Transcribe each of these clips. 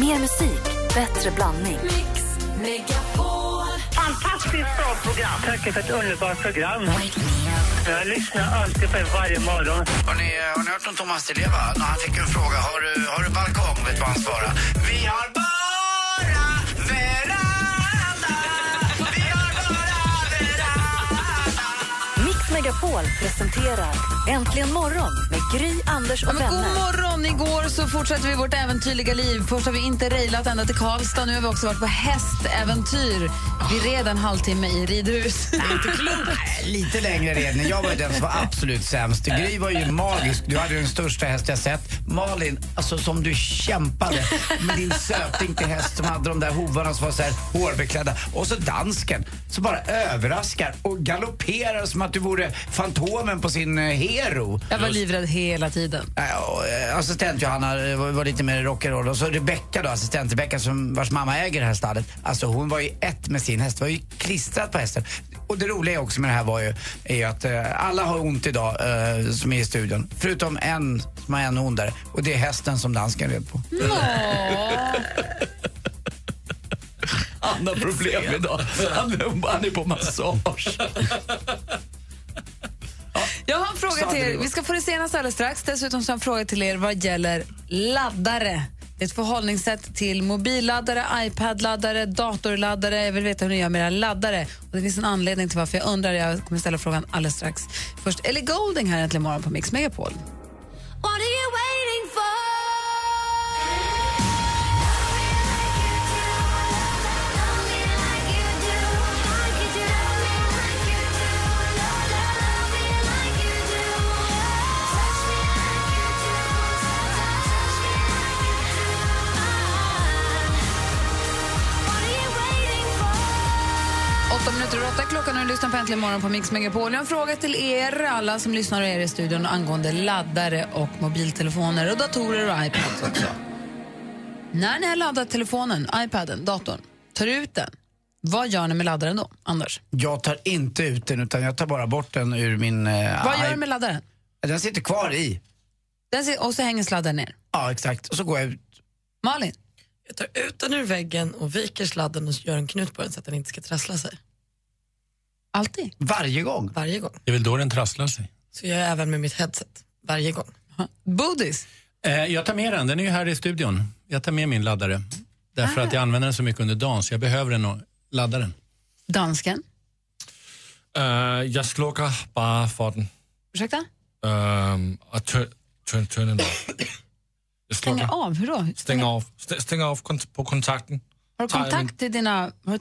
Mer musik, bättre blandning. Fantastiskt bra program. Tack för ett underbart program. Jag lyssnar alltid på er varje morgon. Har ni, har ni hört om Thomas Di Leva? När han fick en fråga, har du, har du balkong? Vet du vad han svarade? Vi har bara veranda. Vi har bara veranda. Mix Megapol presenterar Äntligen morgon med Gry, Anders och Ja, men god vänner. morgon! Igår så fortsätter vi vårt äventyrliga liv. Först har vi inte rejlat ända till Karlstad. Nu har vi också varit på hästäventyr. Vi red en halvtimme i ridhus. Nej, Lite längre red Jag var ju den som var absolut sämst. Gry var ju magisk. Du hade den största häst jag sett. Malin, alltså som du kämpade med din söting till häst som hade de där hovarna som var så här hårbeklädda. Och så dansken som bara överraskar och galopperar som att du vore Fantomen på sin eh, Hero. Jag var livrädd hela tiden. Eh, Assistent Johanna eh, var, var lite mer rock'n'roll och så Rebecka då, assistent Rebecka som vars mamma äger det här stallet. Alltså hon var ju ett med sin häst, var ju klistrad på hästen. Och det roliga också med det här var ju, är att eh, alla har ont idag eh, som är i studion. Förutom en som har ännu ondare och det är hästen som dansken red på. Han har problem idag. Han, han är på massage. Jag har en fråga till er. Vi ska få det senaste alldeles strax. Dessutom så har jag en fråga till er vad gäller laddare. Ett förhållningssätt till mobilladdare, iPad-laddare, datorladdare. Jag vill veta hur ni gör med era laddare. Och det finns en anledning till varför jag undrar. Jag kommer ställa frågan alldeles strax. Först Ellie Golding här äntligen morgon på Mix Megapol. Åtta minuter över åtta klockan och du lyssnar på Äntligen morgon på Mix Megapol. Jag har en fråga till er, alla som lyssnar och är i studion angående laddare och mobiltelefoner och datorer och iPads också. När ni har laddat telefonen, iPaden, datorn, tar ut den, vad gör ni med laddaren då, Anders? Jag tar inte ut den utan jag tar bara bort den ur min... Eh, Vad gör du med laddaren? Den sitter kvar i. Den ser, och så hänger sladdaren ner. Ja, exakt. Och så går jag ut. Malin? Jag tar ut den ur väggen och viker sladden och gör en knut på den så att den inte ska trassla sig. Alltid? Varje gång. Varje gång. Det är väl då den trasslar sig. Så jag även med mitt headset. Varje gång. Bodis? Eh, jag tar med den, den är ju här i studion. Jag tar med min laddare. Därför att jag använder den så mycket under dagen så jag behöver den och ladda den. Dansken? Uh, jeg slukker bare for den Ursäkta? um, tør, tør den af. Jeg Stänger slukker, av? Hur då? stænger af, st- stænger af kont- på kontakten. Har du jag kontakt till dina... Har,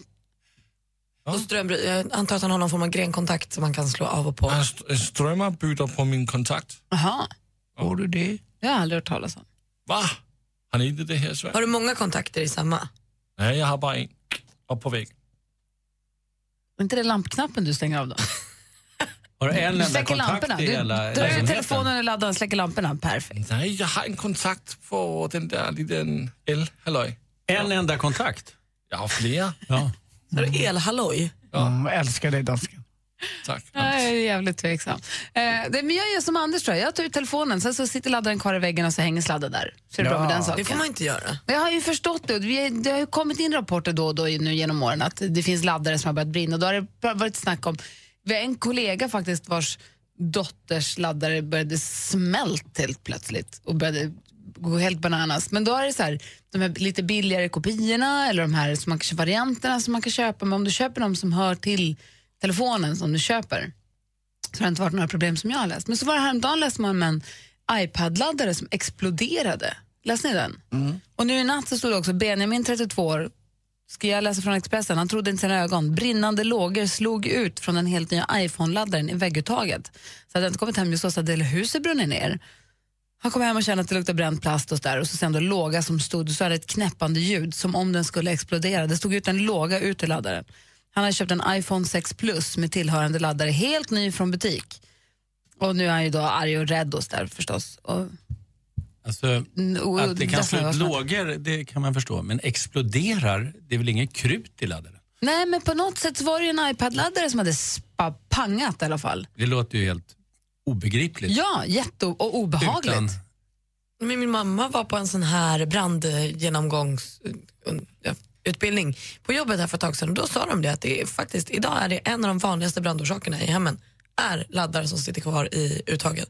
Och strömbry- jag antar att han har någon form av grenkontakt som man kan slå av och på. Jeg st- jeg strømmer bytter på min kontakt. aha, Får du det? det har jag aldrig hört talas om. Va? Har ni inte det her svært? Har du många kontakter i samma? Nej, jeg har bare en. Op på væggen. Är inte det lampknappen du stänger av då? Har du en Du enda släcker kontakt lamporna. i Du hela drar lägenheten? telefonen och laddar och släcker lamporna. Perfekt. Nej, jeg har en kontakt på den der lille el-halløj. En enda kontakt? Jeg har flere. Ja. Har du elhalloj? Mm, älskar dig, dansken. Tak. Jag är jävligt tveksam. Eh, det, men jag gör som Anders tror jag. Jag tar ut telefonen, sen så sitter laddaren kvar i väggen och så hänger sladden där. Så är det bra med den saken. Det får man inte göra. Jag har ju förstått det. Vi, det har ju kommit in rapporter då och då nu genom åren att det finns laddare som har börjat brinna. Då har det varit snack om, vi har en kollega faktiskt vars dotters laddare började smält helt plötsligt och började gå helt bananas. Men då är det så här, de här lite billigare kopiorna eller de här som man kan, varianterna som man kan köpa. Men om du köper dem som hör till telefonen som du köper så har det inte varit några problem som jag har läst. Men så var det häromdagen läste man om en iPad-laddare som exploderade. Läste ni den? Och nu i natt så stod det också Benjamin, 32 år, ska jag läsa från Expressen, han trodde inte sina ögon. Brinnande lågor slog ut från den helt nya iPhone-laddaren i vägguttaget. Så hade han inte kommit hem just då så hade hela huset brunnit ner. Han kom hem och kände att det luktade bränd plast och så där och så sen då låga som stod, så hade det ett knäppande ljud som om den skulle explodera. Det stod ut en låga ut ur laddaren. Han hade köpt en iPhone 6 Plus med tillhörande laddare, helt ny från butik. Och nu är han ju då arg och rädd och så där förstås. Och, Alltså, och, att det kan slå ut lågor, det kan man förstå. Men exploderar, det är väl inget krut i laddaren? Nej, men på något sätt var det ju en iPad-laddare som hade pangat i alla fall. Det låter ju helt obegripligt. Ja, jätte och obehagligt. Utan, Men min mamma var på en sån här brandgenomgångsutbildning på jobbet här för ett tag sedan och då sa de det att det är faktiskt, idag är det en av de vanligaste brandorsakerna i hemmen är laddare som sitter kvar i uttagen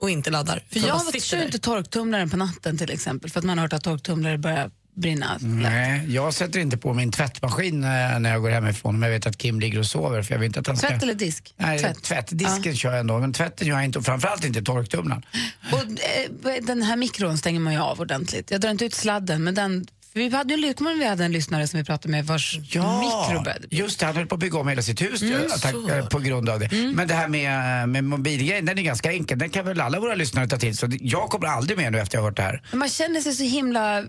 och inte laddar. För jag kör inte torktumlaren på natten till exempel för att man har hört att torktumlare börjar brinna. Nej, jag sätter inte på min tvättmaskin eh, när jag går hemifrån om jag vet att Kim ligger och sover för jag vill inte att han ska... Tvätt eller disk? Nej, Tvätt. tvättdisken kör jag ändå, men tvätten gör jag inte och framförallt inte torktumlaren. Och, eh, den här mikron stänger man ju av ordentligt. Jag drar inte ut sladden, men den... Vi hade ju en, vi hade en lyssnare som vi pratade med vars mikro började just det, han höll på att bygga om hela sitt hus Mm, mm, tack, på grund av det. Men det här med, med mobilgrejen, den är ganska enkel. Den kan väl alla våra lyssnare ta till så Jag kommer aldrig med nu efter jag har hört det här. Man känner sig så himla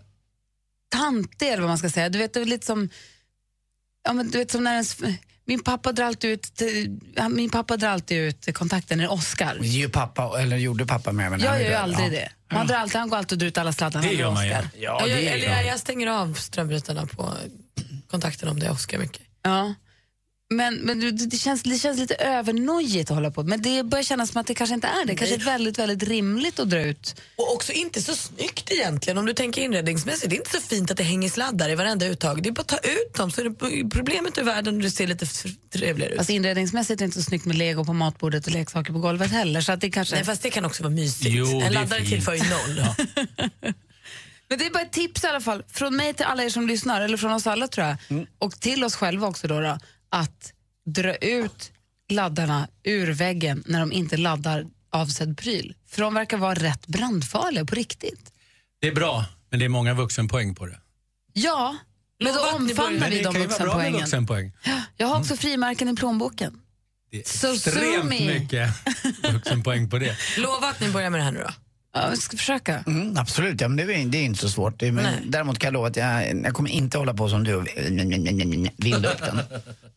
tantig eller vad man ska säga. Du vet, det är lite som, ja, men du vet, som när ens, min pappa drar alltid ut, min pappa drar alltid ut kontakten när Oscar. Ju pappa, eller gjorde pappa med han Jag gör ju aldrig Ja. det. Man drar alltid, han går alltid och drar ut alla sladdarna Det när gör man ju. Oscar. Ja, Ja, det jag, eller jag, jag stänger av strömbrytarna på kontakten om det är Oskar mycket. Ja. Men, men det, känns, det känns lite övernojigt att hålla på men det börjar kännas som att det kanske inte är det. kanske är väldigt, väldigt rimligt att dra ut. Och också inte så snyggt egentligen om du tänker inredningsmässigt. Det är inte så fint att det hänger sladdar i varenda uttag. Det är bara att ta ut dem så är det problemet ur världen och det ser lite trevligare ut. Alltså inredningsmässigt är det inte så snyggt med lego på matbordet och leksaker på golvet heller. Så att det kanske... Nej, fast det kan också vara mysigt. Jo, det är en laddare tillför ju noll. Men det är bara ett tips i alla fall, från mig till alla er som lyssnar, eller från oss alla tror jag, Mm. och till oss själva också då, då, att dra ut laddarna ur väggen när de inte laddar avsedd pryl. För de verkar vara rätt brandfarliga på riktigt. Det är bra, men det är många vuxenpoäng på det. Ja, men då omfamnar vi de vuxenpoängen. vuxenpoäng. Jag har också frimärken i plånboken. Det är So extremt me. mycket vuxenpoäng på det. Lova att ni börjar med det här nu då. Ja, jag ska försöka. Mm, absolut, ja, men det, är, det är inte så svårt. Det är, men Nej. däremot kan jag lova att jag, jag kommer inte hålla på som du och vinda upp den.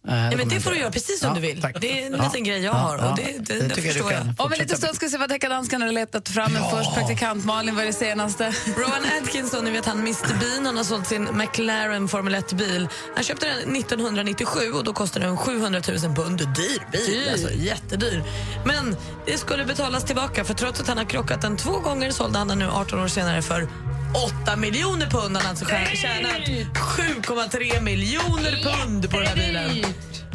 Ja, kommer men det får du göra precis som Ja, du vill. tack. Det är en Ja. liten grej jag Ja, har och ja. det, det, Det det, förstår jag. Om en liten stund ska vi se vad deckardansken har letat fram. Men först praktikant Malin, vad är det senaste? Rowan Atkinson, ni vet han Mr Bean, han har sålt sin McLaren Formel 1-bil. Han köpte den 1997 och då kostade den 700 000 pund. Dyr bil, Dyr. alltså jättedyr. Men det skulle betalas tillbaka för trots att han har krockat den två gånger sålde han den nu 18 år senare för 8 miljoner pund. Han alltså tjänat 7,3 miljoner pund på den här bilen.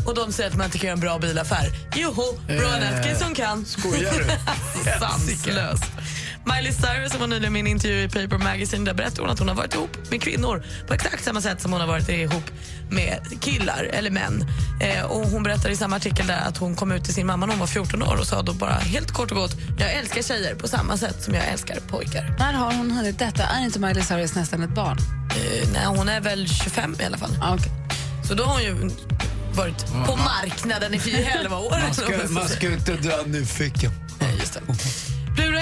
Och de säger att man inte kan göra en bra bilaffär. Joho, Rowan Atkinson kan. Skojar du? Sanslöst. Miley Cyrus som var nyligen med i en intervju i Paper Magazine där berättade hon att hon har varit ihop med kvinnor på exakt samma sätt som hon har varit ihop med killar eller män. Eh, och hon berättade i samma artikel där att hon kom ut till sin mamma när hon var 14 år och sa då bara helt kort och gott jag älskar tjejer på samma sätt som jag älskar pojkar. När har hon hunnit detta? Är inte Miley Cyrus nästan ett barn? Eh, nej, hon är väl 25 i alla fall. Ah, okej. Så då har hon ju varit på marknaden i 11 år. Man ska, man ska inte dra nyfiken. Nej, just det.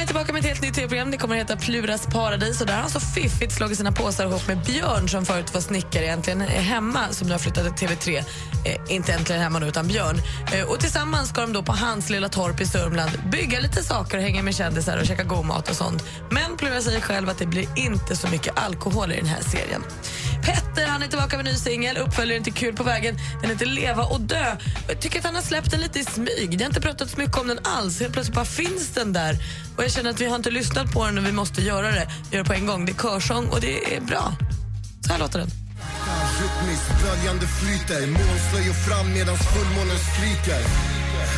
Är tillbaka med ett helt nytt tv-program. Det kommer att heta Pluras paradis. Och där har han så fiffigt slagit sina påsar ihop med Björn som förut var snickare egentligen eh, hemma som nu har flyttat till TV3. Eh, inte äntligen hemma nu, utan Björn. Eh, och tillsammans ska de då på hans lilla torp i Sörmland bygga lite saker och hänga med kändisar och käka god mat och sånt. Men Plura säger själv att det blir inte så mycket alkohol i den här serien. Petter han är tillbaka med en ny singel, uppföljaren till Kul på vägen. Den heter Leva och dö. Jag tycker att han har släppt den lite i smyg. Det har inte pratats så mycket om den alls. Helt plötsligt bara finns den där. Och jag känner att vi har inte lyssnat på den och vi måste göra det. Gör det på en gång. Det är körsång och det är bra. Så här låter den. Rytmiskt böljande flyter Månslöjor fram medan fullmånen skriker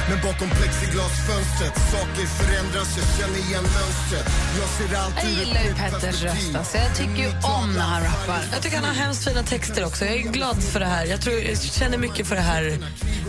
men bakom plexiglasfönstret Saker förändras, jag känner igen mönstret Jag ser Jag gillar ju Petters röst. Alltså. Jag tycker ju om när han rappar. Jag tycker han har hemskt fina texter också. Jag är glad för det här. Jag, tror, jag känner mycket för det här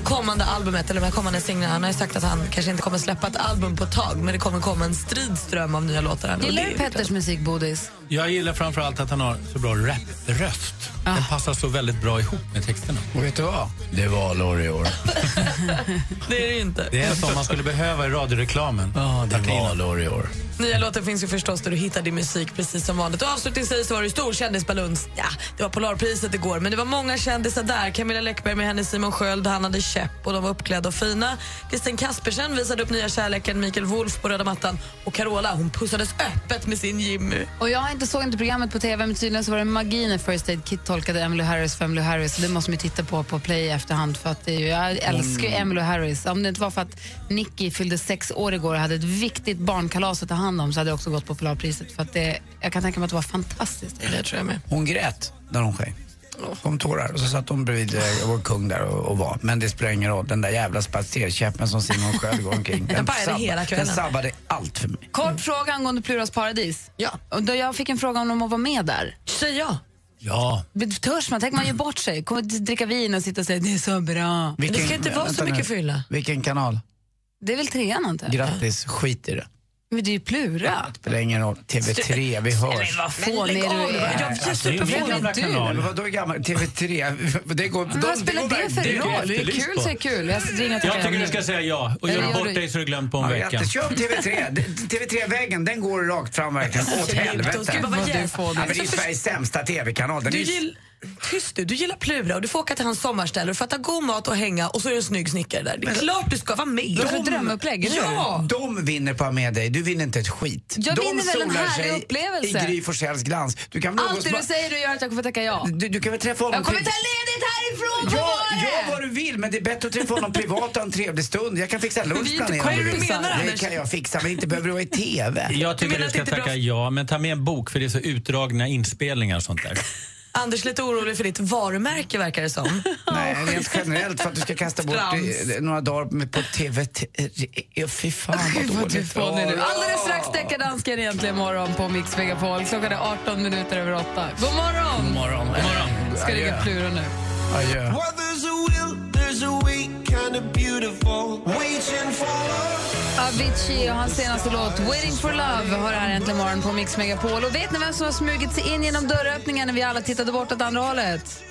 kommande albumet, eller de här kommande singlarna. Han har ju sagt att han kanske inte kommer släppa ett album på ett tag, men det kommer komma en stridström av nya låtar. Gillar det du är- Petters musik, Bodis? Jag gillar framförallt att han har så bra rap-röst. Ah. Den passar så väldigt bra ihop med texterna. Och vet du vad? Det är valår i år. Det är det ju inte. Det är som man skulle behöva i radioreklamen. Ja, det är valår i år. Nya låten finns ju förstås där du hittar din musik precis som vanligt. Och avslutningsvis så var det stor kändisbaluns. Ja, det var Polarpriset igår, men det var många kändisar där. Camilla Läckberg med henne Simon Sköld, han hade käpp och de var uppklädda och fina. Kristin Kaspersen visade upp nya kärleken, Mikael Wolf på röda mattan. Och Carola, hon pussades öppet med sin Jimmy. Och jag har inte såg inte programmet på tv, men tydligen så var det magi när First Aid Kit tolkade Emily Harris för Emily Harris. Det måste man ju titta på på play i efterhand. För att det är ju, jag älskar ju Emily Harris. Om det var för att Nicky fyllde sex år igår och hade ett viktigt barnkalas att ta hand om så hade jag också gått på Polarpriset. För att det, jag kan tänka mig att det var fantastiskt. Det tror jag med. Hon grät när hon sjöng. kom tårar och så satt hon bredvid eh, vår kung där och, och var. Men det spelar ingen roll, den där jävla spatserkäppen som Simon Sköld går omkring. Den, pajade hela kvällen. den sabbade allt för mig. Kort fråga angående Pluras paradis. Ja. Och då jag fick en fråga om de var med där. Säg ja. Ja. Törs man? Tänk man gör bort sig. Kommer dricka vin och sitta och säga det är så bra. Det ska inte vara så vänta nu. mycket fylla. Vilken kanal? Det är väl trean antar jag? Grattis, skit i det. Men det är ju Plura. Spelar ingen roll. TV3, vi hörs. Vad fånig du är. Jag är det är superfånig. gamla du? kanal. Men vadå gammal? TV3? Det går, Men vad spelar det för det roll? Det är kul så är kul. Jag Jag tycker du ska säga ja. Och Eller gör gör bort dig så du glömt på en Ja, vecka. Kör om TV3. TV3-väggen, den går rakt fram verkligen. Åt helvete. men det är Sveriges sämsta TV-kanal. Du. Tyst du, du gillar Plura och du får åka till hans sommarställe och få äta god mat och hänga och så är det en snygg snickare där. Det är klart du ska vara med. Det är drömupplägg, eller? Ja! De vinner på att med dig, du vinner inte ett skit. Jag de vinner väl en härlig sig upplevelse. i Gry Forssells glans. Du kan väl Allt det du säger du gör att jag kommer tacka ja. Du, du kan väl träffa honom Jag kommer ta ledigt härifrån, vad Ja, det? gör vad du vill, men det är bättre att träffa honom privat och en trevlig stund. Jag kan fixa lunch inte planerad. om du. Menar du, Det kan jag fixa, men inte behöver du vara i TV. Jag tycker du att ska tacka bra- ja, men ta med en bok för det är så utdragna inspelningar och sånt där. Anders lite orolig för ditt varumärke verkar det som. Nej, rent generellt för att du ska kasta bort Trams. eh, några dagar på TV. Fy fan vad dåligt. Alldeles strax deckardansken egentligen morgon på Mix Megapol. Klockan är 18 minuter över 8. God morgon! God morgon. God morgon. Ska ringa Plura nu. Adjö. Avicii och hans senaste låt Waiting for Love har här äntligen morgon på Mix Megapol. Och vet ni vem som har smugit sig in genom dörröppningen när vi alla tittade bort åt andra hållet?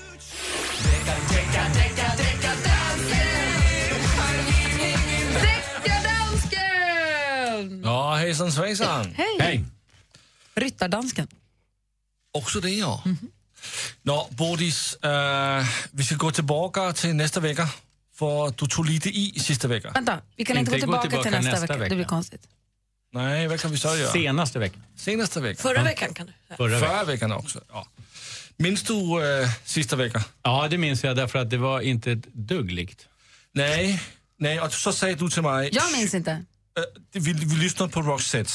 Deckardansken! Ja, hejsan svejsan. Hej! Hej! Ryttardansken. Också det, ja. Nå, Bodis, äh, vi ska gå tillbaka till nästa vecka. För du tog lite i sista veckan. Vänta, vi kan inte, Inte gå gå tillbaka, till tillbaka nästa, nästa vecka. vecka. Det blir konstigt. Nej, vad kan vi så göra? Senaste veckan. Senaste veckan. Förra veckan kan du säga. Förra veckan. Förra veckan också. Ja. Minns du äh, sista veckan? Ja, det minns jag därför att det var inte ett dugg likt. Nej, nej, och så sa du till mig... Jag minns inte. Äh, vi, vi lyssnade på Roxette.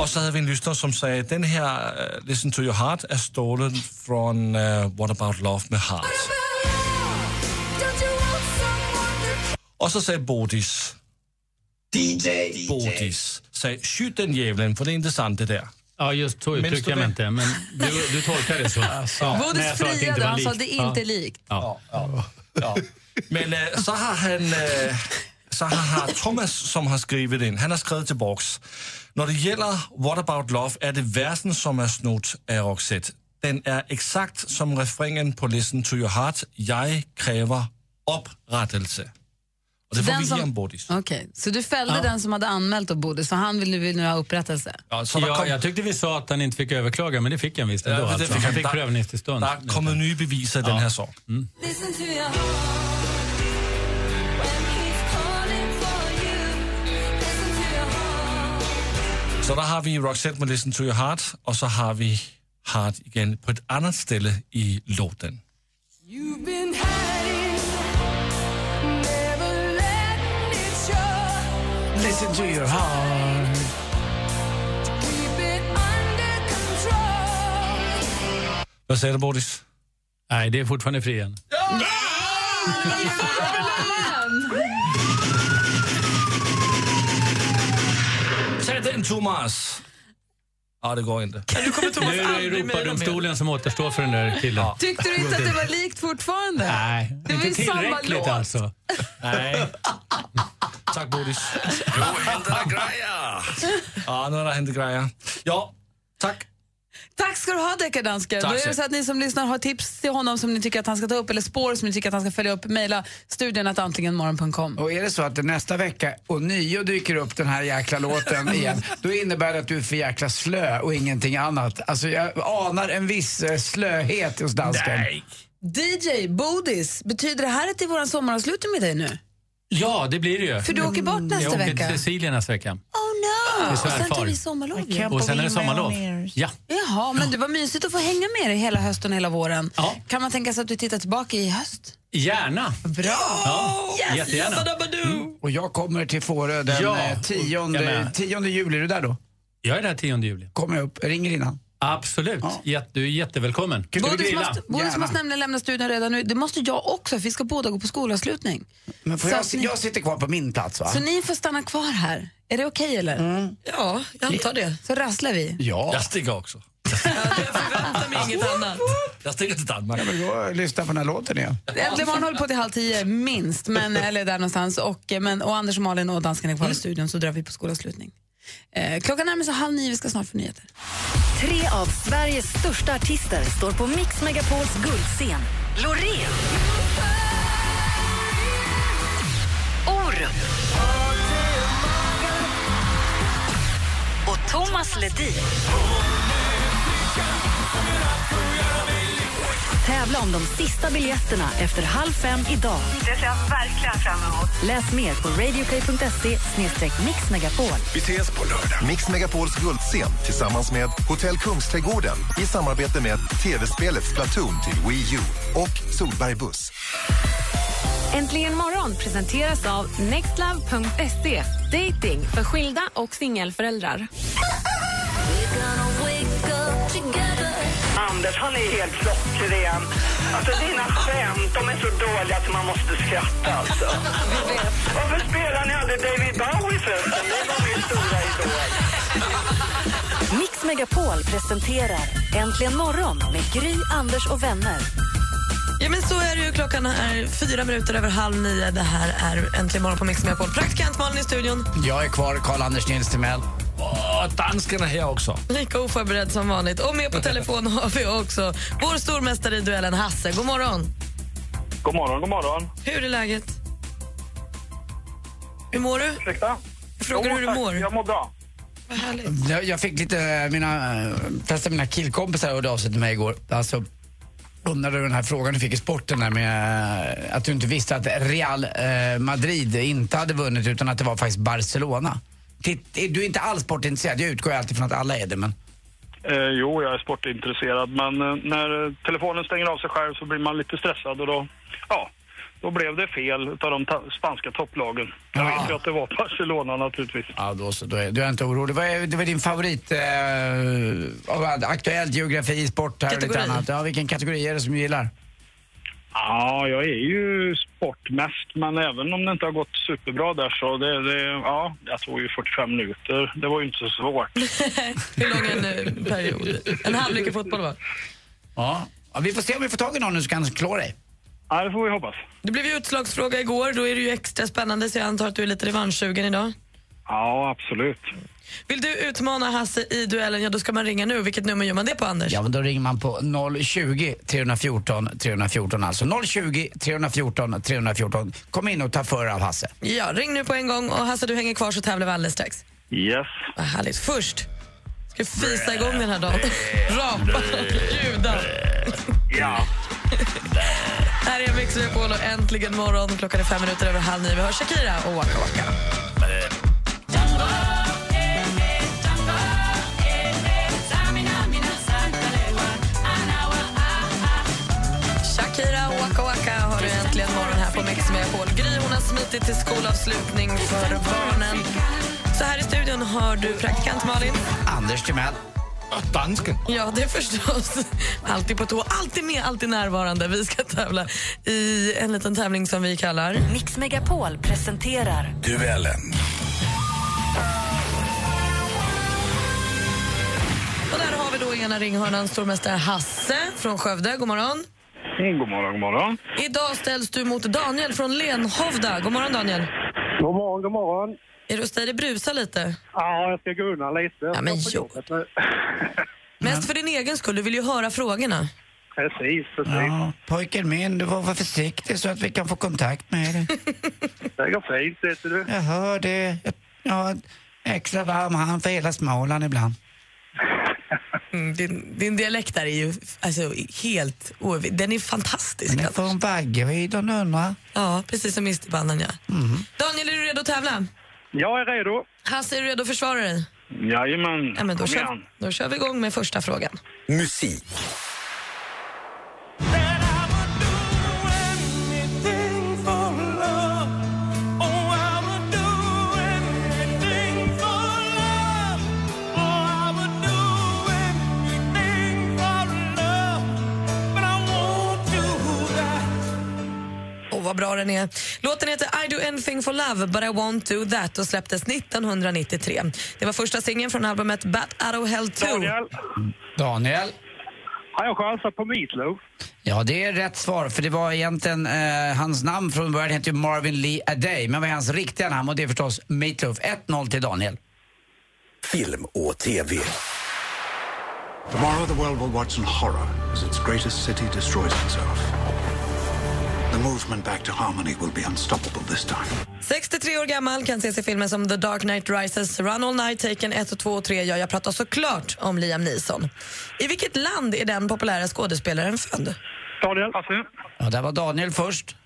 Och så hade vi en lyssnare som sa den här uh, Listen to your heart är stålen från uh, What about love med Heart. Och så säger Bodis, DJ. Bodis, säger skjut den djävulen för det är inte sant det där. Ja, just så uttryckte jag mig det? inte, men du, du tolkar det så. Ja, Bodis sa friade, han sa det är inte likt. Ja. Ja. Men uh, så har han, uh, så har Thomas som har skrivit in, han har skrivit tillbaks. När det gäller What about love är det versen som är snott av Roxette. Den är exakt som refrängen på Listen to your heart. Jag kräver upprättelse. Och det får Den vi som- ge en Bodis. Okej, så du fällde Ja. den som hade anmält då, Bodis, så han vill nu, vill nu ha upprättelse? Ja, så där Ja, kom, jag tyckte vi sa att han inte fick överklaga, men det fick han visst ändå. Ja, det alltså. fick han han. fick Där- prövningstillstånd. der kommer nya bevis i den här saken. Så där har vi Roxette med Listen to your heart och så har vi Heart igen på ett annat ställe i låten. Listen to your heart. Vad säger du Bodis? Nej, det är fortfarande fri än. Säg den Thomas! Ja, det går inte. Nu kommer Thomas Nu är det. Europadomstolen som återstår för den där killen. Tyckte du inte att det var likt fortfarande? Nej, Det var ju inte samma tillräckligt låt. alltså. Nej. Tack Bodis. Nu händer det grejer. Ja, nu har det hänt grejer. Ja, tack. Tack ska du ha, deckardansken. Då är så det så att ni som lyssnar har tips till honom som ni tycker att han ska ta upp eller spår som ni tycker att han ska följa upp, mejla studion att antligenmorgon.com. Och är det så att det nästa vecka och nio dyker upp den här jäkla låten igen, då innebär det att du är för jäkla slö och ingenting annat. Alltså jag anar en viss eh, slöhet hos dansken. DJ Bodis, betyder det här att det är vår sommaravslutning med dig nu? Ja, det blir det ju. För du åker bort nästa jag åker vecka. till Sicilien nästa vecka. Oh Till och sen tar vi sommarlov ju. Och sen är det sommarlov. Ja. Jaha, men det var mysigt att få hänga med dig hela hösten och hela våren. Ja. Kan man tänka sig att du tittar tillbaka i höst? Gärna. Bra! Ja, jättegärna. Och jag kommer till Fårö den Ja, eh, jag 10, med. 10 juli. Är du där då? Jag är där 10 juli. Kommer jag upp, jag ringer innan. Absolut. Jätte, du är jättevälkommen. Bodis måste, Bodis måste nämligen lämna studion redan nu. Det måste jag också, för vi ska båda gå på skolavslutning. Men får Så jag, ni- jag sitter kvar på min plats va? Så ni får stanna kvar här. Är det okej eller? Ja, jag antar det. Så rasslar vi. Ja. Jag sticker också. Jag förväntar mig inget annat. Jag sticker till Danmark. Jag vill gå och lyssna på den här låten igen. Äntligen morgon håller på till halv tio, minst. Men, eller där någonstans. Och, men, och Anders och Malin och dansken är kvar i studion, så drar vi på skolavslutning. Eh, klockan närmar sig halv nio, vi ska snart få nyheter. Tre av Sveriges största artister står på Mix Megapols guldscen. Loreen. Orup. Och Thomas Ledin. Tävla om de sista biljetterna efter halv fem idag. Det ser jag verkligen fram emot. Läs mer på radioplay.se mixmegapol. Vi ses på lördag. Mix Megapols guldscen tillsammans med Hotell Kungsträdgården i samarbete med tv-spelet Splatoon till Wii U och Solberg Buss. Äntligen morgon presenteras av nextlove.se. Dating för skilda och singelföräldrar. Anders, han är helt klockren. Alltså dina skämt, de är så dåliga att man måste skratta alltså. Varför spelar ni aldrig David Bowie förresten? Det var min stora idol. Mix Megapol presenterar Äntligen morgon med Gry, Anders och vänner. Ja, men så är det ju. Klockan är fyra minuter över halv nio. Det här är Äntligen morgon på Mix Megapol. Praktikant Malin i studion. Jag är kvar, Karl-Anders Nils Timell. Och dansken är här också. Lika oförberedd som vanligt. Och med på telefon har vi också vår stormästare i duellen, Hasse. God morgon. God morgon, god morgon. Hur är läget? Hur mår du? Ursäkta? Jag frågar hur du mår. Jag mår bra. Vad härligt. Jag, jag fick lite, mina, eh, flesta av mina killkompisar hörde av sig till mig igår. Alltså, undrade den här frågan du fick i sporten där med eh, att du inte visste att Real eh, Madrid inte hade vunnit utan att det var faktiskt Barcelona. Titt, du är inte alls sportintresserad, jag utgår alltid från att alla är det men... Eh, jo, jag är sportintresserad, men eh, när telefonen stänger av sig själv så blir man lite stressad och då, ja, då blev det fel utav de ta- spanska topplagen. Jag Ja. vet ju att det var Barcelona naturligtvis. Ja, då så. Då är, du är inte orolig. Vad är, det var din favorit eh, av aktuell geografi, sport här och lite Kategori. annat. Ja, vilken kategori är det som du gillar? Ja, jag är ju sport mest, men även om det inte har gått superbra där så det, det ja, jag tog ju 45 minuter. Det var ju inte så svårt. Hur lång är en eh, period? En halvlek i fotboll, va? Ja. ja. Vi får se om vi får tag i någon nu som kan klå dig. Ja, det får vi hoppas. Det blev ju utslagsfråga igår. Då är det ju extra spännande, så jag antar att du är lite revanschsugen idag. Ja, absolut. Vill du utmana Hasse i duellen, ja då ska man ringa nu. Vilket nummer gör man det på, Anders? Ja, men då ringer man på 020 314 314 alltså. 020 314 314. Kom in och ta för av Hasse. Ja, ring nu på en gång. Och Hasse, du hänger kvar så tävlar vi alldeles strax. Yes. Vad härligt. Först ska vi fisa igång den här dagen. Rapa och ljuda. Ja. Här är Mix Megapol och äntligen morgon. Klockan är fem minuter över halv nio. Vi hör Shakira och Waka Waka. Shakira och Waka Waka har du äntligen morgon här på Mix Megapol. Gry hon har smitit till skolavslutning för barnen. Så här i studion har du praktikant Malin. Anders Timell. Dansken. Ja, det är förstås. Alltid på tå, alltid med, alltid närvarande. Vi ska tävla i en liten tävling som vi kallar... Mix Megapol presenterar Duellen. Och där har vi då ena ringhörnan stormästare Hasse från Skövde. God morgon. God morgon, god morgon. Idag ställs du mot Daniel från Lenhovda. God morgon, Daniel. God morgon, god morgon. Är du hos dig det brusar lite? Ja, jag ska gunna lite. Ja, men jo. Mest för din egen skull. Du vill ju höra frågorna. Precis, precis. Ja, pojken min, du får vara försiktig så att vi kan få kontakt med dig. Det går fint, vet du. Jag hör det. Jag, jag har en extra varm hand för hela Småland ibland. Mm, din, din dialekt där är ju alltså, helt... oöv- Den är fantastisk. Men jag Alltså. får en Vaggeryd undrar. Ja, precis som Isterbanden, ja. Daniel, är du redo att tävla? Jag är redo. Hasse, är du redo att försvara dig? Jajamän, Ja, men då, kör, då kör vi igång med första frågan. Musik. Vad bra den är. Låten heter I do anything for love but I won't do that och släpptes 1993. Det var första singeln från albumet Bat Out of Hell 2. Daniel, Daniel? har jag chansat på Meatloaf? Ja, det är rätt svar. För det var egentligen, eh, hans namn från början hette ju Marvin Lee Aday. Men vad är hans riktiga namn? Och det är förstås Meatloaf. 1-0 till Daniel. Film och TV. Tomorrow the world will watch in horror as its greatest city destroys itself. The movement back to harmony will be unstoppable this time. 63 år gammal, kan ses i filmer som The Dark Knight Rises, Run All Night, Taken 1, 2 och 3. Ja, jag pratar såklart om Liam Neeson. I vilket land är den populära skådespelaren född? Daniel? Alltså, Ja, där var Daniel först.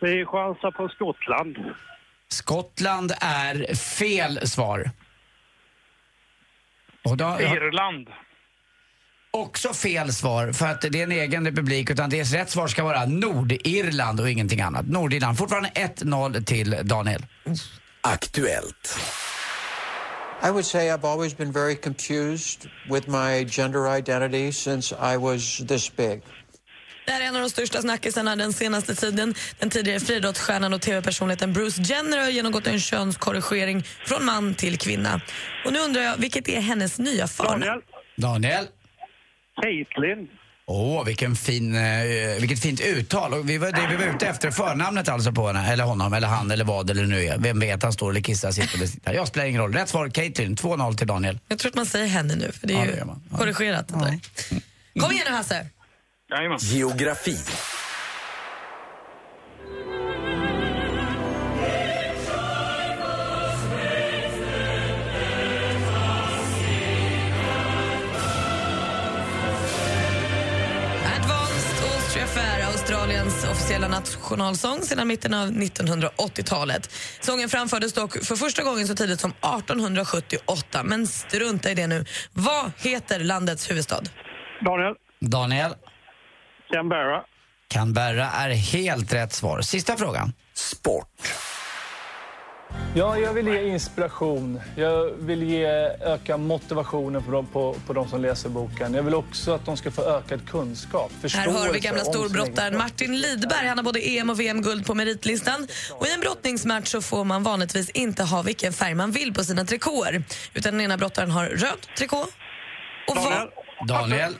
vi chansar på Skottland. Skottland är fel svar. Och då, ja, Irland. Också fel svar, för att det är en egen republik. Utan det är rätt svar ska vara Nordirland och ingenting annat. Nordirland. Fortfarande 1-0 till Daniel. Aktuellt. I would say I've always been very confused with my gender identity since I was this big. Det här är en av de största snackisarna den senaste tiden. Den tidigare friidrottsstjärnan och tv-personligheten Bruce Jenner har genomgått en könskorrigering från man till kvinna. Och nu undrar jag, vilket är hennes nya förnamn? Daniel? Daniel? Caitlin. Åh, vilken fin, eh, vilket fint uttal. Och vi var, det vi var ute efter, förnamnet alltså på henne, eller honom, eller han, eller vad eller nu är. Vem vet, han står eller kissar, sitter eller sitter. Jag spelar ingen roll. Rätt svar, Caitlin. 2-0 till Daniel. Jag tror att man säger henne nu, för det är Ja, ju det. Ja. korrigerat. Där. Kom igen nu, Hasse. Jajamän. Geografi. Australiens officiella nationalsång sedan mitten av 1980-talet. Sången framfördes dock för första gången så tidigt som 1878. Men strunta i det nu. Vad heter landets huvudstad? Daniel? Daniel? Canberra. Canberra är helt rätt svar. Sista frågan. Sport. Ja, jag vill ge inspiration. Jag vill ge, öka motivationen på de, på, på de som läser boken. Jag vill också att de ska få ökad kunskap. Här hör vi gamla storbrottaren Martin Lidberg. Han har både EM och VM-guld på meritlistan. Och I en brottningsmatch så får man vanligtvis inte ha vilken färg man vill på sina trikåer. Utan den ena brottaren har röd trikå. Och Daniel? Daniel?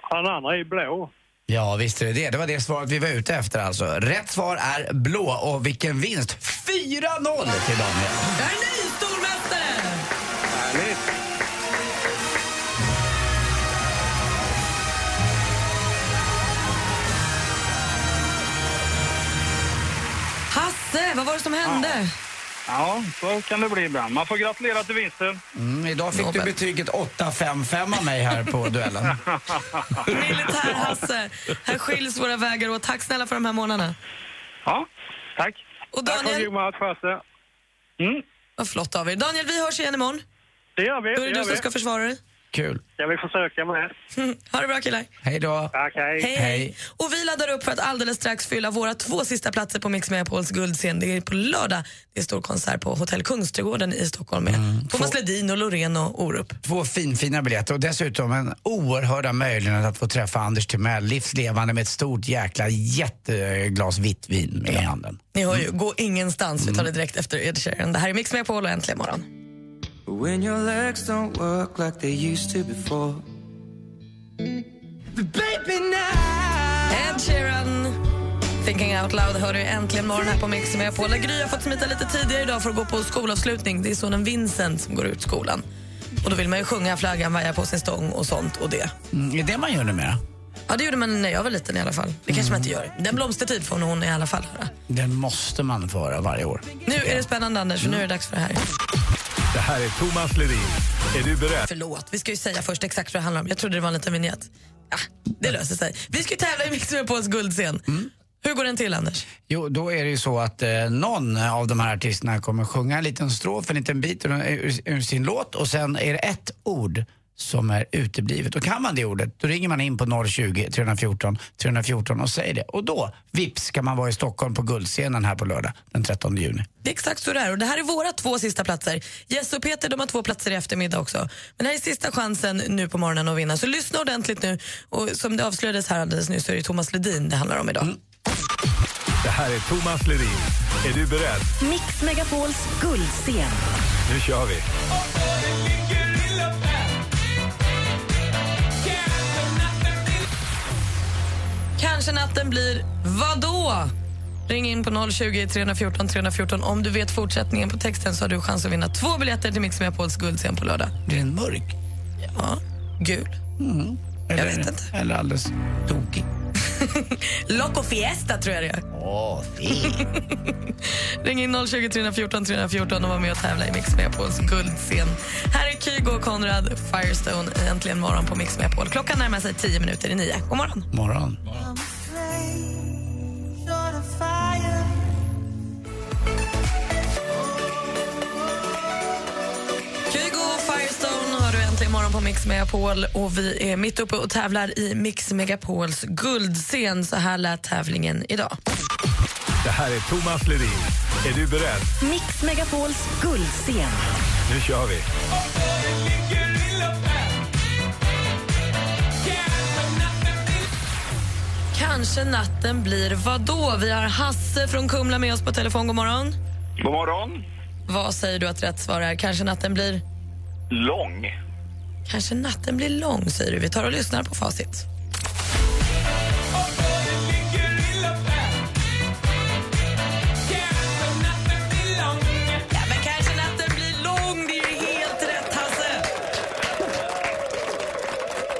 Han andra är blå. Ja, visst är det det. Det var det svaret vi var ute efter alltså. Rätt svar är blå och vilken vinst! 4-0 till Daniel. jag är ny stormästare! Härligt. Hasse, vad var det som hände? Ja, så kan det bli ibland. Man får gratulera till vinsten. Mm, idag fick du Nobel. betyget 8-5-5 av mig här på duellen. Militär-Hasse, här skiljs våra vägar åt. Tack snälla för de här månaderna. Ja, tack. Och Tack för Daniel, grym match, Hasse. Mm, vad flott av er. Daniel, vi hörs igen imorgon. det gör vi. Då är det det du som vi. ska försvara dig. Kul. Ska vi försöka med. Ha det bra killar. Hej då. Tack, hej. Hej. Hej. Och vi laddar upp för att alldeles strax fylla våra två sista platser på Mix Megapols guldscen. Det är på lördag. Det är stor konsert på Hotell Kungsträdgården i Stockholm med Thomas Ledin och Loreen och Orup. Två finfina biljetter och dessutom en oerhörda möjlighet att få träffa Anders Timell livslevande med ett stort jäkla jätteglas vitt vin i handen. Ni hör ju, gå ingenstans. Vi tar det direkt efter Ed Sheeran. Det här är Mix Megapol och Äntligen morgon. When your legs don't work like they used to before. Baby now. Ed Sheeran, Thinking Out Loud hör du äntligen morgon här på Mix Megapol. Gry har fått smita lite tidigare idag för att gå på skolavslutning. Det är sonen Vincent som går ut skolan. Och då vill man ju sjunga flaggan vajar på sin stång och sånt och det. Mm, är det man gör numera? Ja, det gjorde man när jag var liten i alla fall. Det kanske man inte gör. Den blomstertid får hon i alla fall höra. Den måste man få höra varje år. Nu är det spännande Anders, för nu är det dags för det här. Det här är Thomas Ledin. Är du beredd? Förlåt, vi ska ju säga först exakt vad det handlar om. Jag trodde det var en liten vignett. Ja, det löser sig. Vi ska ju tävla i Mix Megapols guldscen. Hur går den till, Anders? Jo, då är det ju så att eh, någon av de här artisterna kommer sjunga en liten strof, en liten bit ur, ur, ur sin låt och sen är det ett ord som är uteblivet. Och kan man det ordet, då ringer man in på 020 314 314 och säger det. Och då, vips, kan man vara i Stockholm på Guldscenen här på lördag den 13 juni. Det är exakt så det är. Och det här är våra två sista platser. Jess och Peter de har två platser i eftermiddag också. Men det här är sista chansen nu på morgonen att vinna. Så lyssna ordentligt nu. Och som det avslöjades här alldeles nyss så är det Thomas Ledin det handlar om idag. Det här är Thomas Ledin. Är du beredd? Mix Megapols guldscen. Nu kör vi. Kanske natten blir vadå? Ring in på 020 314 314 om du vet fortsättningen på texten så har du chans att vinna två biljetter till Mix Megapols guldscen på lördag. Blir den mörk? Ja, gul. Mm. Eller, Jag vet inte. Eller alldeles tokig. Loco Fiesta tror jag det är. Åh, Ring in 020 314 314 och var med och tävla i Mix Megapols guldscen. Här är Kygo och Konrad Firestone Äntligen morgon på Mix Megapol. Klockan närmar sig 10 minuter i nio. God morgon. Morgon. Kygo morgon på Mix Megapol och vi är mitt uppe och tävlar i Mix Megapols guldscen. Så här lät tävlingen idag. Det här är Thomas Ledin. Är du beredd? Mix Megapols guldscen. Nu kör vi. Kanske natten blir vadå? Vi har Hasse från Kumla med oss på telefon. God morgon. God morgon. Vad säger du att rätt svar är? Kanske natten blir... Lång. Kanske natten blir lång, säger du. Vi tar och lyssnar på facit. Ja, men kanske natten blir lång. Det är ju helt rätt, Hasse.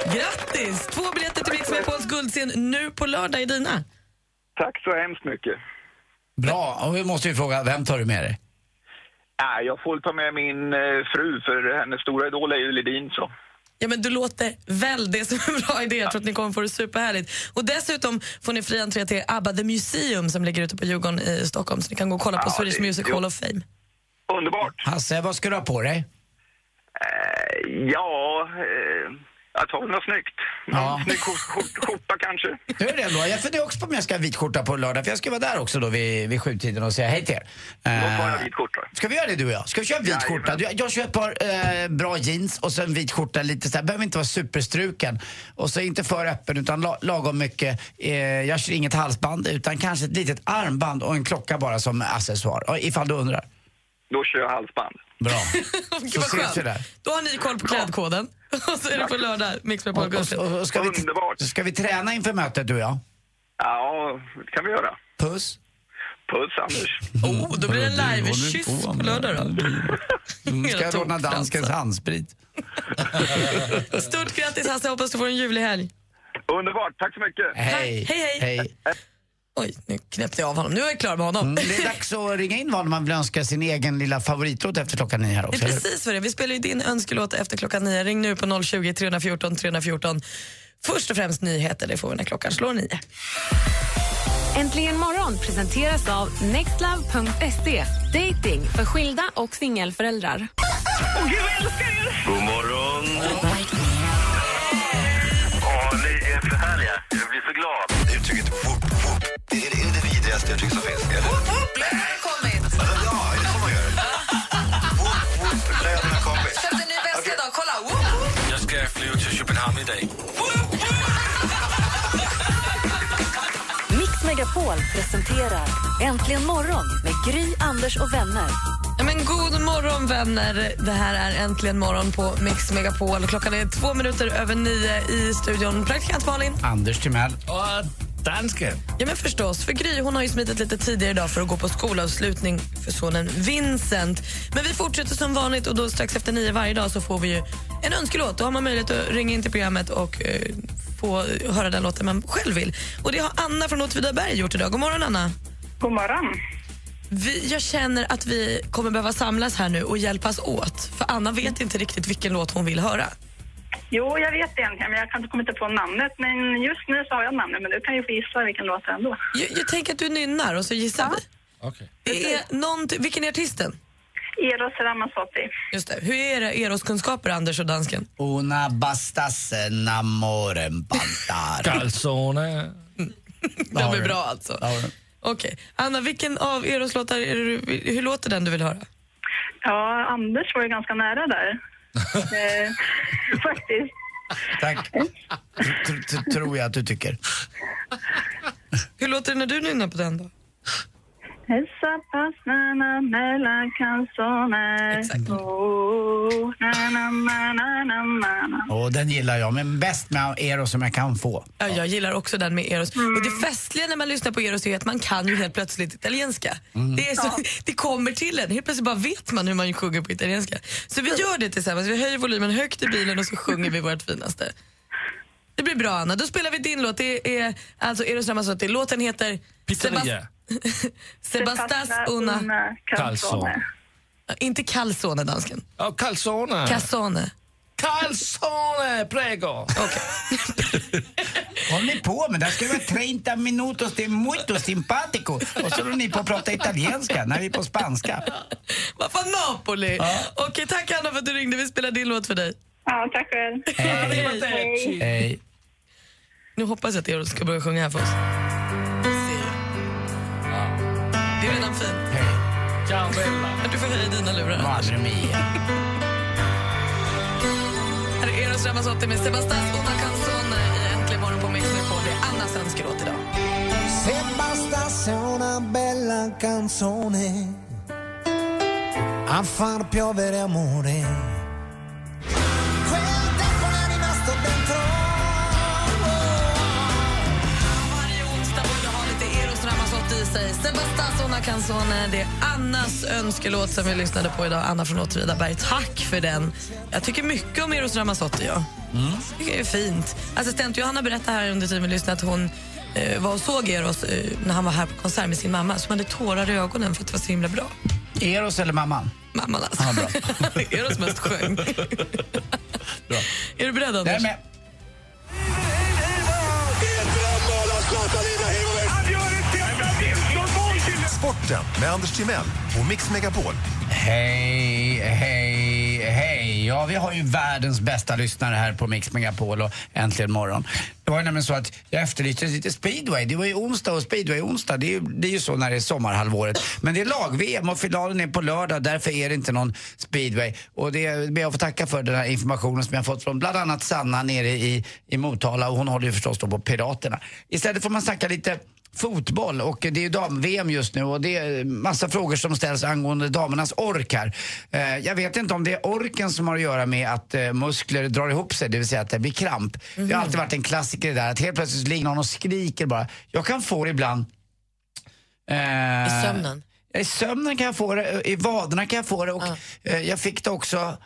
Grattis! Två biljetter till Mix Megapols guldscen nu på lördag är dina. Tack så hemskt mycket. Bra, och vi måste ju fråga, vem tar du med dig? Nej, jag får ta med min eh, fru, för hennes stora idol är ju Ledin. Så. Ja, men du låter väl det som en bra idé. Jag tror att ni kommer få det superhärligt. Och dessutom får ni fri entré till ABBA The Museum som ligger ute på Djurgården i Stockholm. Så ni kan gå och kolla på Ja, Swedish det- Music jo. Hall of Fame. Underbart. Hasse, vad ska du ha på dig? Eh, ja, eh, tar väl något snyggt. Någon Ja. snygg skjort- skjort- skjorta kanske. Du är det ändå. Jag funderar också på om jag ska ha vit skjorta på lördag, för jag ska vara där också då vid, vid sjutiden och säga hej till er. Då Eh, tar jag vit skjorta. Ska vi göra det du och jag? Ska vi köra vit Jajamän. skjorta? Jag, jag kör ett par eh, bra jeans och sen vit skjorta lite så här. behöver inte vara superstruken. Och så inte för öppen utan la, lagom mycket. Eh, jag kör inget halsband utan kanske ett litet armband och en klocka bara som accessoar. Ja, Ifall du undrar. Då kör jag halsband. Bra. Gud, Så ses vi där. Då har ni koll på klädkoden. Och så är det på lördag, Mix med Och, Paul och, och, och ska, vi, Underbart. ska vi träna inför mötet du och jag? Ja, det kan vi göra. Puss. Puss, Anders. Oh, då blir det en live-kyss på lördag då. Mm, ska jag ordna danskens alltså. handsprit? Stort grattis Hasse, hoppas du får en ljuvlig helg. Underbart, tack så mycket. Hej. Hej, hej. Oj, nu knäppte jag av honom. Nu är jag klar med honom. Mm, det är dags att ringa in vad man vill önska sin egen lilla favoritlåt efter klockan nio här Det också. är eller? precis vad det är. Vi spelar ju din önskelåt efter klockan nio. Ring nu på 020 314 314. Först och främst nyheter, det får vi när klockan slår nio. Äntligen morgon presenteras av nextlove.se. Dating för skilda och singelföräldrar. Åh, gud, jag älskar er! God morgon! Åh, ni är för härliga. Jag blir så glad. Megapol presenterar Äntligen morgon med Gry, Anders och vänner. Ja, men god morgon vänner. Det här är Äntligen morgon på Mix Megapol. Klockan är två minuter över nio i studion. Praktikant Malin. Anders Timell. Och dansken. Ja men förstås, för Gry hon har ju smitit lite tidigare idag för att gå på skolavslutning för sonen Vincent. Men vi fortsätter som vanligt och då strax efter nio varje dag så får vi ju en önskelåt. Då har man möjlighet att ringa in till programmet och eh, få höra den låten man själv vill. Och det har Anna från Åtvidaberg gjort idag. God morgon Anna. God morgon. Vi, jag känner att vi kommer behöva samlas här nu och hjälpas åt. För Anna vet inte riktigt vilken låt hon vill höra. Jo, jag vet egentligen, men jag kan inte komma inte på namnet. Men just nu så har jag namnet, men du kan ju få gissa vilken låt det är ändå. Jag, jag tänker att du nynnar och så gissar vi. Okej. Det är någonting- vilken är artisten? Eros Ramazzotti. Just det. Hur är era Eros-kunskaper, Anders och dansken? Una bastas enamoren pantar. Calzone. De är bra alltså. Okej. Anna, vilken av Eros låtar är du, hur låter den du vill höra? Ja, Anders var ju ganska nära där. eh, faktiskt. Tack. Tr- tr- tror jag att du tycker. Hur låter det när du nynnar på den då? Esa pasnana mellan canzoner. Oh, na, na, na, na, na, na, na. Och den gillar jag, men bäst med Eros som jag kan få. Ja, jag gillar också den med Eros. Mm. Och det festliga när man lyssnar på Eros är att man kan ju helt plötsligt italienska. Mm. Det, är så, det kommer till en. Helt plötsligt bara vet man hur man sjunger på italienska. Så vi gör det tillsammans. Vi höjer volymen högt i bilen och så sjunger vi vårt finaste. Det blir bra Anna. Då spelar vi din låt. Det är alltså Eros Ramazzotti. Låten heter Pizzeria. Sebastas una... Calzone. Ja, Inte calzone, dansken. Ja, calzone. Cassone. Calzone, prego. Håller ni på med? Det ska vara 30 minutos de muito simpatico. Och så håller ni på att prata italienska när vi är på spanska. Vad fan Napoli! Okej, tack Anna för att du ringde. Vi spelar din låt för dig. Ja, tack själv. Hej. Hej. Nu hoppas jag att Eros ska börja sjunga här för oss. Du får höja dina lurar. Madre mia. Här är Eros Ramazzotti med Sebastas Una Canzone i Äntligen morgon på Mix Megapol. Det är Annas önskelåt idag. Se bastasse una bella canzone a far piovere amore. I sig. Sebastas Una Canzone. Det är Annas önskelåt som vi lyssnade på idag. Anna från Åtvidaberg. Tack för den. Jag tycker mycket om Eros Ramazzotti. Ja. Tycker det är fint. Assistent Johanna berättade här under tiden vi lyssnade att hon eh, var och såg Eros eh, när han var här på konsert med sin mamma som hade tårar i ögonen för att det var så himla bra. Eros eller mamman? Mamman alltså. Ja, bra. Eros mest sjöng. Bra. Är du beredd Jag är Anders? med. Sporten med Anders Timell och Mix Megapol. Hej, hej, hej. Ja, vi har ju världens bästa lyssnare här på Mix Megapol och Äntligen morgon. Det var ju nämligen så att jag efterlyste lite speedway. Det var ju onsdag och speedway onsdag. Det är, ju, det är ju så när det är sommarhalvåret. Men det är lag-VM och finalen är på lördag. Därför är det inte någon speedway. Och det ber jag att få tacka för den här informationen som jag fått från bland annat Sanna nere i, i Motala. Och hon håller ju förstås då på Piraterna. Istället får man snacka lite fotboll och det är dam-VM just nu och det är massa frågor som ställs angående damernas ork här. Eh, jag vet inte om det är orken som har att göra med att eh, muskler drar ihop sig, det vill säga att det blir kramp. Det har alltid varit en klassiker där att helt plötsligt ligger någon och skriker bara. Jag kan få det ibland. Eh, I sömnen? I sömnen kan jag få det, i vaderna kan jag få det och eh, jag fick det också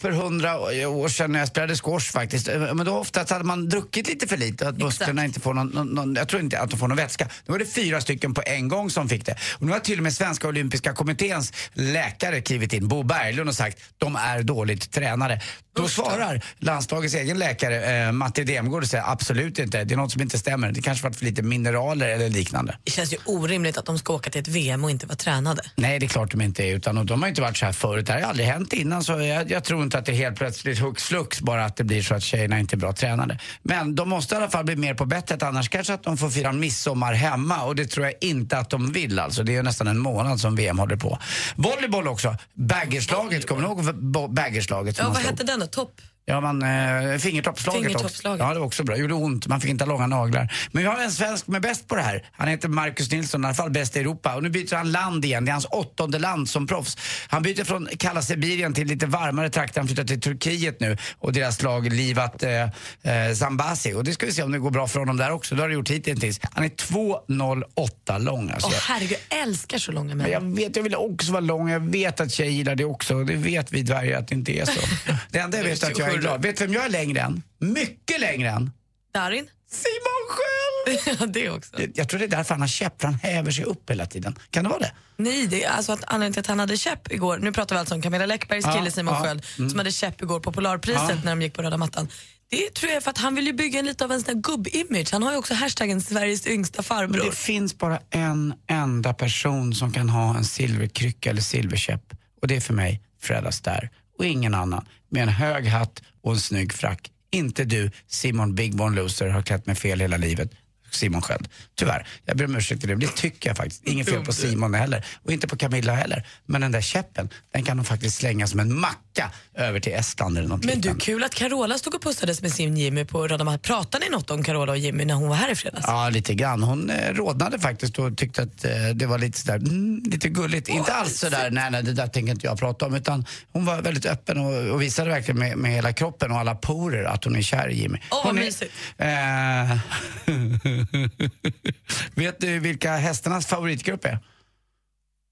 för hundra år sedan när jag spelade squash faktiskt. Eh, Men då oftast hade man druckit lite för lite och att musklerna inte får någon, någon, någon, jag tror inte att de får någon vätska. Nu var det fyra stycken på en gång som fick det. Och nu har till och med Svenska Olympiska Kommitténs läkare klivit in, Bo Berglund, och sagt de är dåligt tränade. Då svarar landslagets egen läkare eh, Matti Demgård och säger absolut inte, det är något som inte stämmer. Det kanske varit för lite mineraler eller liknande. Det känns ju orimligt att de ska åka till ett VM och inte vara tränade. Nej, det är klart de inte är. Utan de har inte varit så här förut. Det här har aldrig hänt innan. Så jag, jag tror inte att det helt plötsligt hux flux bara att det blir så att tjejerna inte är bra tränade. Men de måste i alla fall bli mer på bettet. Annars kanske att de får fira midsommar hemma. Och det tror jag inte att de vill. Alltså, det är nästan en månad som VM håller på. Volleyboll också. Baggerslaget. Kommer ni ihåg baggerslaget? Ja, vad hette den då? Topp? Ja, man, eh, fingertoppsslaget också. Fingertoppsslaget. Ja, det var också bra. gjorde ont. Man fick inte ha långa naglar. Men vi har en svensk med bäst på det här. Han heter Marcus Nilsson, i alla fall bäst i Europa. Och nu byter han land igen. Det är hans åttonde land som proffs. Han byter från kalla Sibirien till lite varmare trakter. Han flyttar till Turkiet nu och deras lag Livat eh, eh, Zambasi. Och det ska vi se om det går bra för honom där också. Det har det gjort hittills. Han är 2,08 lång. Alltså. Åh herregud, jag älskar så långa män. jag vet, jag vill också vara lång. Jag vet att tjejer gillar det också. Det vet vi dvärgar att det inte är så. Det enda jag vet är att jag är glad. Vet du vem jag är längre än? Mycket längre än? Darin? Simon Sköld! Ja, det också. Jag, jag tror det är därför han har käpp, för han häver sig upp hela tiden. Kan det vara det? Nej, det är alltså att anledningen till att han hade käpp igår, nu pratar vi alltså om Camilla Läckbergs Ja, kille Simon ja, Sköld mm. som hade käpp igår på Polarpriset Ja. när de gick på röda mattan. Det tror jag är för att han vill ju bygga en lite av en sån gubb-image. Han har ju också hashtaggen Sveriges yngsta Men farbror. det finns bara en enda person som kan ha en silverkrycka eller silverkäpp. Och det är för mig Fred Astaire. Och ingen annan. Med en hög hatt och en snygg frack. Inte du, Simon Big Bone Loser, har klätt mig fel hela livet. Simon själv. Tyvärr. Jag ber om ursäkt till det. Det tycker jag faktiskt. Inget fel på Simon heller. Och inte på Camilla heller. Men den där käppen, den kan de faktiskt slänga som en macka över till Estland eller något Men du, liknande. kul att Carola stod och pussades med sin Jimmy på röda. Pratade ni något om Carola och Jimmy när hon var här i fredags? Ja, lite grann. Hon eh, rodnade faktiskt och tyckte att eh, det var lite sådär, mm, lite gulligt. inte alls sådär, nej, nej, det där tänker inte jag prata om. Utan hon var väldigt öppen och, och visade verkligen med, med hela kroppen och alla porer att hon är kär i Jimmy. Åh, vad hon är, mysigt. eh, Vet du vilka hästarnas favoritgrupp är?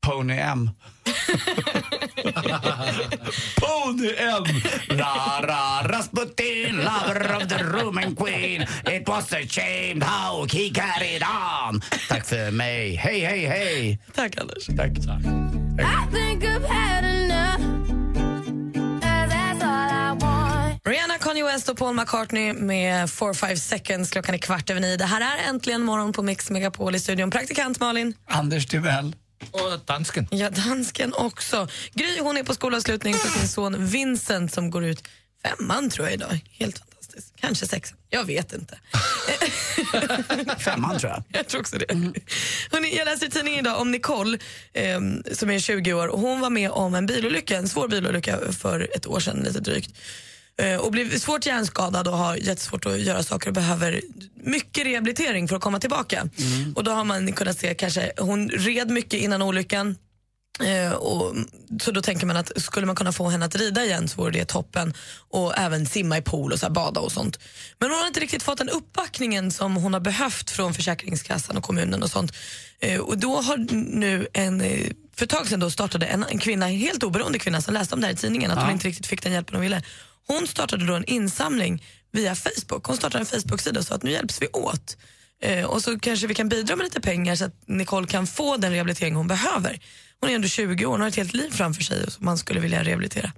Pony M. Pony M! Ra, ra, Rasputin, lover of the Roman queen It was a shame how he carried on Tack för mig. Hej, hej, hej! Tack, Anders. Tack. I Rihanna, Kanye West och Paul McCartney med 4-5 seconds. Klockan är kvart över nio. Det här är äntligen morgon på Mix Megapol i studion. Praktikant Malin. Anders Timell. Och dansken. Ja, dansken också. Gry hon är på skolavslutning för sin son Vincent som går ut femman tror jag idag. Helt fantastiskt. Kanske sexan. Jag vet inte. Femman tror jag. Jag tror också det. Hörrni, jag läste i tidningen idag om Nicole ehm, som är 20 år och hon var med om en bilolycka, en svår bilolycka för ett år sedan lite drygt. Eh, och blev svårt hjärnskadad och har jättesvårt att göra saker och behöver mycket rehabilitering för att komma tillbaka. Och då har man kunnat se kanske, hon red mycket innan olyckan Eh, och, så då tänker man att skulle man kunna få henne att rida igen så vore det toppen och även simma i pool och så bada och sånt. Men hon har inte riktigt fått den uppbackningen som hon har behövt från Försäkringskassan och kommunen och sånt. Eh, och då har nu en, för ett tag sedan då startade en, en kvinna, en helt oberoende kvinna som läste om det här i tidningen att hon Ja. inte riktigt fick den hjälpen hon ville. Hon startade då en insamling via Facebook. Hon startade en Facebook-sida och sa att nu hjälps vi åt. Eh, och så kanske vi kan bidra med lite pengar så att Nicole kan få den rehabilitering hon behöver. Hon är ändå 20 år, hon har ett helt liv framför sig som man skulle vilja rehabilitera.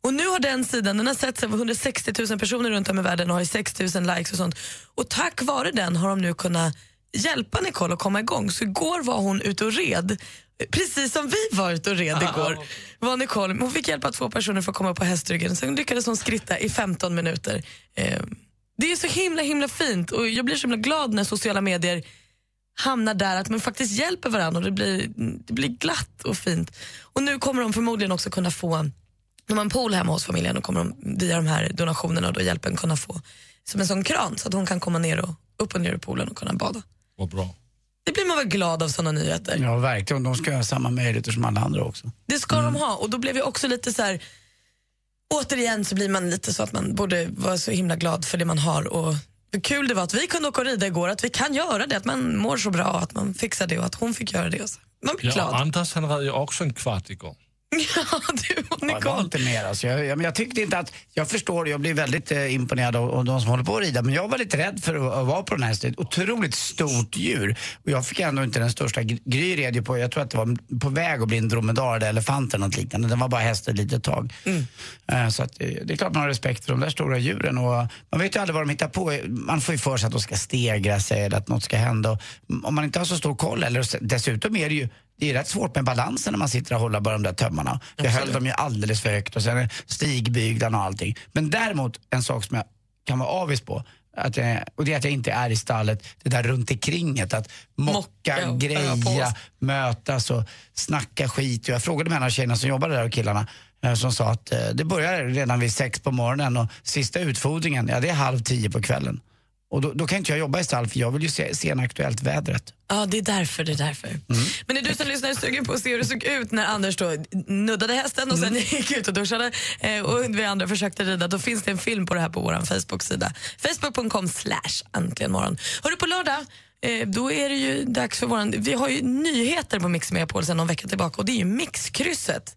Och nu har den sidan, den har setts av 160 000 personer runt om i världen och har 6 000 likes och sånt. Och tack vare den har de nu kunnat hjälpa Nicole att komma igång. Så igår var hon ute och red, precis som vi var ute och red igår. Var Nicole, hon fick hjälpa två personer för att komma upp på hästryggen, sen lyckades hon skritta i 15 minuter. Eh, det är så himla himla fint och jag blir så himla glad när sociala medier hamnar där att man faktiskt hjälper varandra och det blir, det blir glatt och fint. Och nu kommer de förmodligen också kunna få, de har en pool hemma hos familjen och kommer de via de här donationerna och då hjälpen kunna få som en sån kran så att hon kan komma ner och upp och ner i poolen och kunna bada. Vad bra. Det blir man väl glad av såna nyheter. Ja, verkligen. De ska ha samma möjligheter som alla andra också. Det ska de ha och då blev jag också lite så här. Återigen så blir man lite så att man borde vara så himla glad för det man har och hur kul det var att vi kunde åka och rida igår, att vi kan göra det, att man mår så bra, att man fixar det och att hon fick göra det. Och så. Man blir Ja, glad. Anders han red ju också en kvart igår. Ja, du och Ja, det var Nicole. inte mer. Alltså. Jag, jag, jag tyckte inte att, jag förstår, jag blir väldigt eh, imponerad av, av de som håller på att rida, men jag var lite rädd för att, att vara på den här hästen. Otroligt stort djur. Och jag fick ändå inte den största. Gry- red ju på, jag tror att det var på väg att bli en dromedar eller elefant eller något liknande. Den var bara häst ett litet tag. Eh, så att, eh, det är klart man har respekt för de där stora djuren. Och man vet ju aldrig vad de hittar på. Man får ju för sig att de ska stegra sig eller att något ska hända. Och om man inte har så stor koll, eller dessutom är det ju det är rätt svårt med balansen när man sitter och håller bara de där tömmarna. Jag höll dem ju alldeles för högt och sen stigbyglarna och allting. Men däremot en sak som jag kan vara avis på att jag, och det är att jag inte är i stallet, det där runt omkringet. Att mocka, Mocka och greja, mötas och snacka skit. Jag frågade med en av tjejerna som jobbade där och killarna eh, som sa att eh, det börjar redan vid sex på morgonen och sista utfodringen, ja det är halv tio på kvällen. Och då, då kan inte jag jobba i stall för jag vill ju se, se en aktuellt vädret. Ja, det är därför. det är därför. Men är du som lyssnar sugen på att se hur det såg ut när Anders då nuddade hästen och sen gick ut och duschade eh, och vi andra försökte rida, då finns det en film på det här på vår Facebook-sida. Facebook.com slash äntligen morgon. Hörru, på lördag eh, då är det ju dags för våran... Vi har ju nyheter på Mix Megapol sedan någon vecka tillbaka och det är ju mixkrysset.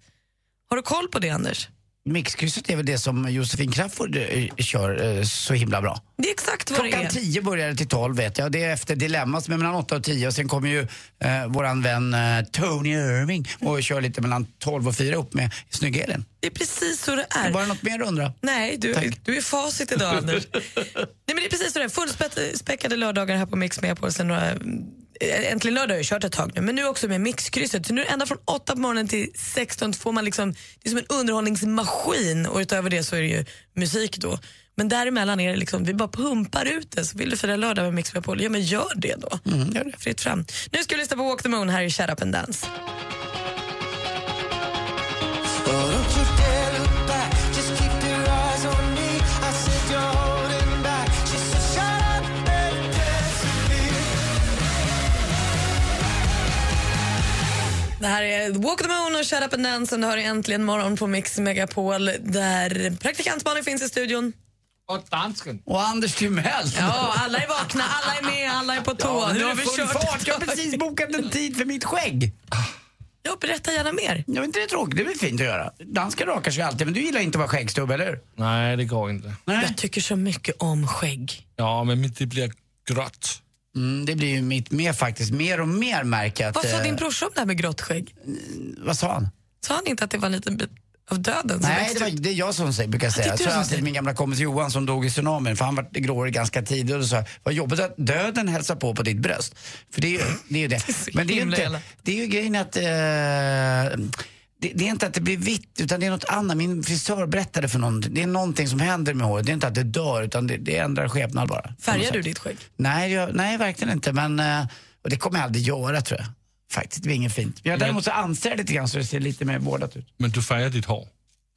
Har du koll på det, Anders? Mixkrysset är väl det som Josefin Crafoord eh, kör eh, så himla bra. Det är exakt vad det Klockan är. 10 börjar det till 12 vet jag. Det är efter Dilemma som är mellan 8 och 10 och sen kommer ju eh, våran vän eh, Tony Irving och kör lite mellan 12 och 4 upp med Snygg Elin. Det är precis så det är. Var det något mer du undrar? Nej, du, Tack. du är facit idag Anders. Nej, men det är precis så det är. Fullspäckade lördagar här på Mix med på sen några Äntligen lördag har jag kört ett tag nu, men nu också med mixkrysset. Så nu ända från 8 på morgonen till 16 får man liksom, det är som en underhållningsmaskin och utöver det så är det ju musik då. Men däremellan är det liksom, vi bara pumpar ut det. Så vill du fira lördag med Mix Megapol, ja men gör det då. Mm, gör det. Fritt fram. Nu ska vi lyssna på Walk the Moon, här är Shut Up and Dance. Det här är Walk the Moon och Shut Up and Dance du hör Äntligen morgon på Mix Megapol där praktikant Malin finns i studion. Och dansken. Och Anders Timell. Ja, alla är vakna, alla är med, alla är på tå. Ja, nu har vi full kört. fart. Jag har precis bokat en tid för mitt skägg. Ja, berätta gärna mer. Ja, men inte det är tråkigt, det är väl fint att göra. Dansken rakar sig alltid, men du gillar inte att vara skäggstubb, eller hur? Nej, det går inte. Jag tycker så mycket om skägg. Ja, men mitt det blir grått. Mm, det blir ju mitt med faktiskt. Mer och mer märker jag att... Vad sa eh, din brorsa om det här med grått skägg? Vad sa han? Sa han inte att det var en liten bit av döden Nej, det, var, det är jag som säger, brukar säga. det är Jag alltid min gamla kompis Johan som dog i tsunamin, för han var gråhårig ganska tidigt. Och sa vad jobbigt att döden hälsar på på ditt bröst. För det är ju det. Är ju det. Men det är, ju himla inte, elakt. det är ju grejen att... Eh, det, det är inte att det blir vitt, utan det är något annat. Min frisör berättade för någon, det är någonting som händer med håret. Det är inte att det dör, utan det, det ändrar skepnad bara. Färgar du ditt skägg? Nej, jag, nej, verkligen inte. Men, eh, och det kommer jag aldrig göra tror jag. Faktiskt, det blir inget fint. Jag däremot så anser jag lite grann så det ser lite mer vårdat ut. Men du färgar ditt hår.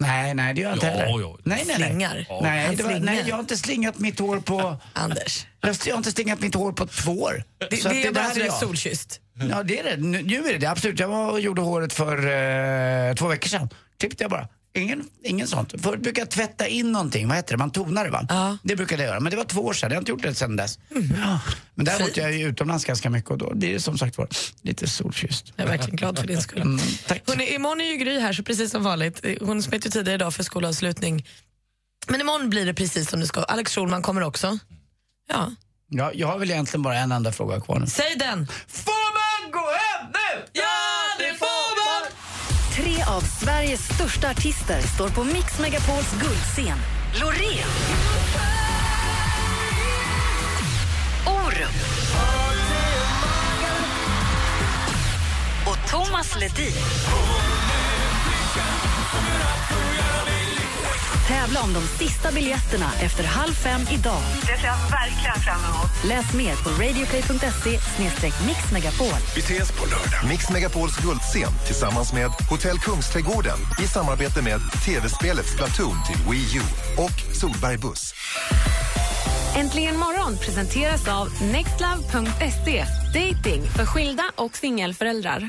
Nej, nej det gör jag inte heller. Nej, nej, nej. Slingar. Nej, Han det var, nej, jag har inte slingat mitt hår på... Anders. Jag har inte slingat mitt hår på två år. Det, Så det, att är bara där att du är solkysst. Ja, det är det. Nu, nu är det det. Absolut. Jag var och gjorde håret för eh, två veckor sedan. Klippte jag bara. Ingen, ingen sånt. Förut brukade jag tvätta in någonting. Vad heter det? Man tonar det va? Ja. Det brukade jag göra. Men det var två år sedan. Jag har inte gjort det sedan dess. Ja. Men däremot Fint. är jag ju utomlands ganska mycket och då blir det som sagt var lite solkysst. Jag är verkligen glad för din skull. Mm, tack. Hörrni, imorgon är ju Gry här, så precis som vanligt. Hon smet ju tidigare idag för skolavslutning. Men imorgon blir det precis som det ska. Alex Schulman kommer också. Ja. Ja, jag har väl egentligen bara en enda fråga kvar nu. Säg den! Av Sveriges största artister står på Mix Megapols guldscen. Loreen. Orup. Och Thomas Ledin. Tävla om de sista biljetterna efter halv fem idag. Det ser jag verkligen fram emot. Läs mer på radioplay.se mixmegapol. Vi ses på lördag. Mix Megapols guldscen tillsammans med Hotell Kungsträdgården i samarbete med tv-spelet Splatoon till Wii U och Solberg Buss. Äntligen morgon presenteras av nextlove.se. Dating för skilda och singelföräldrar.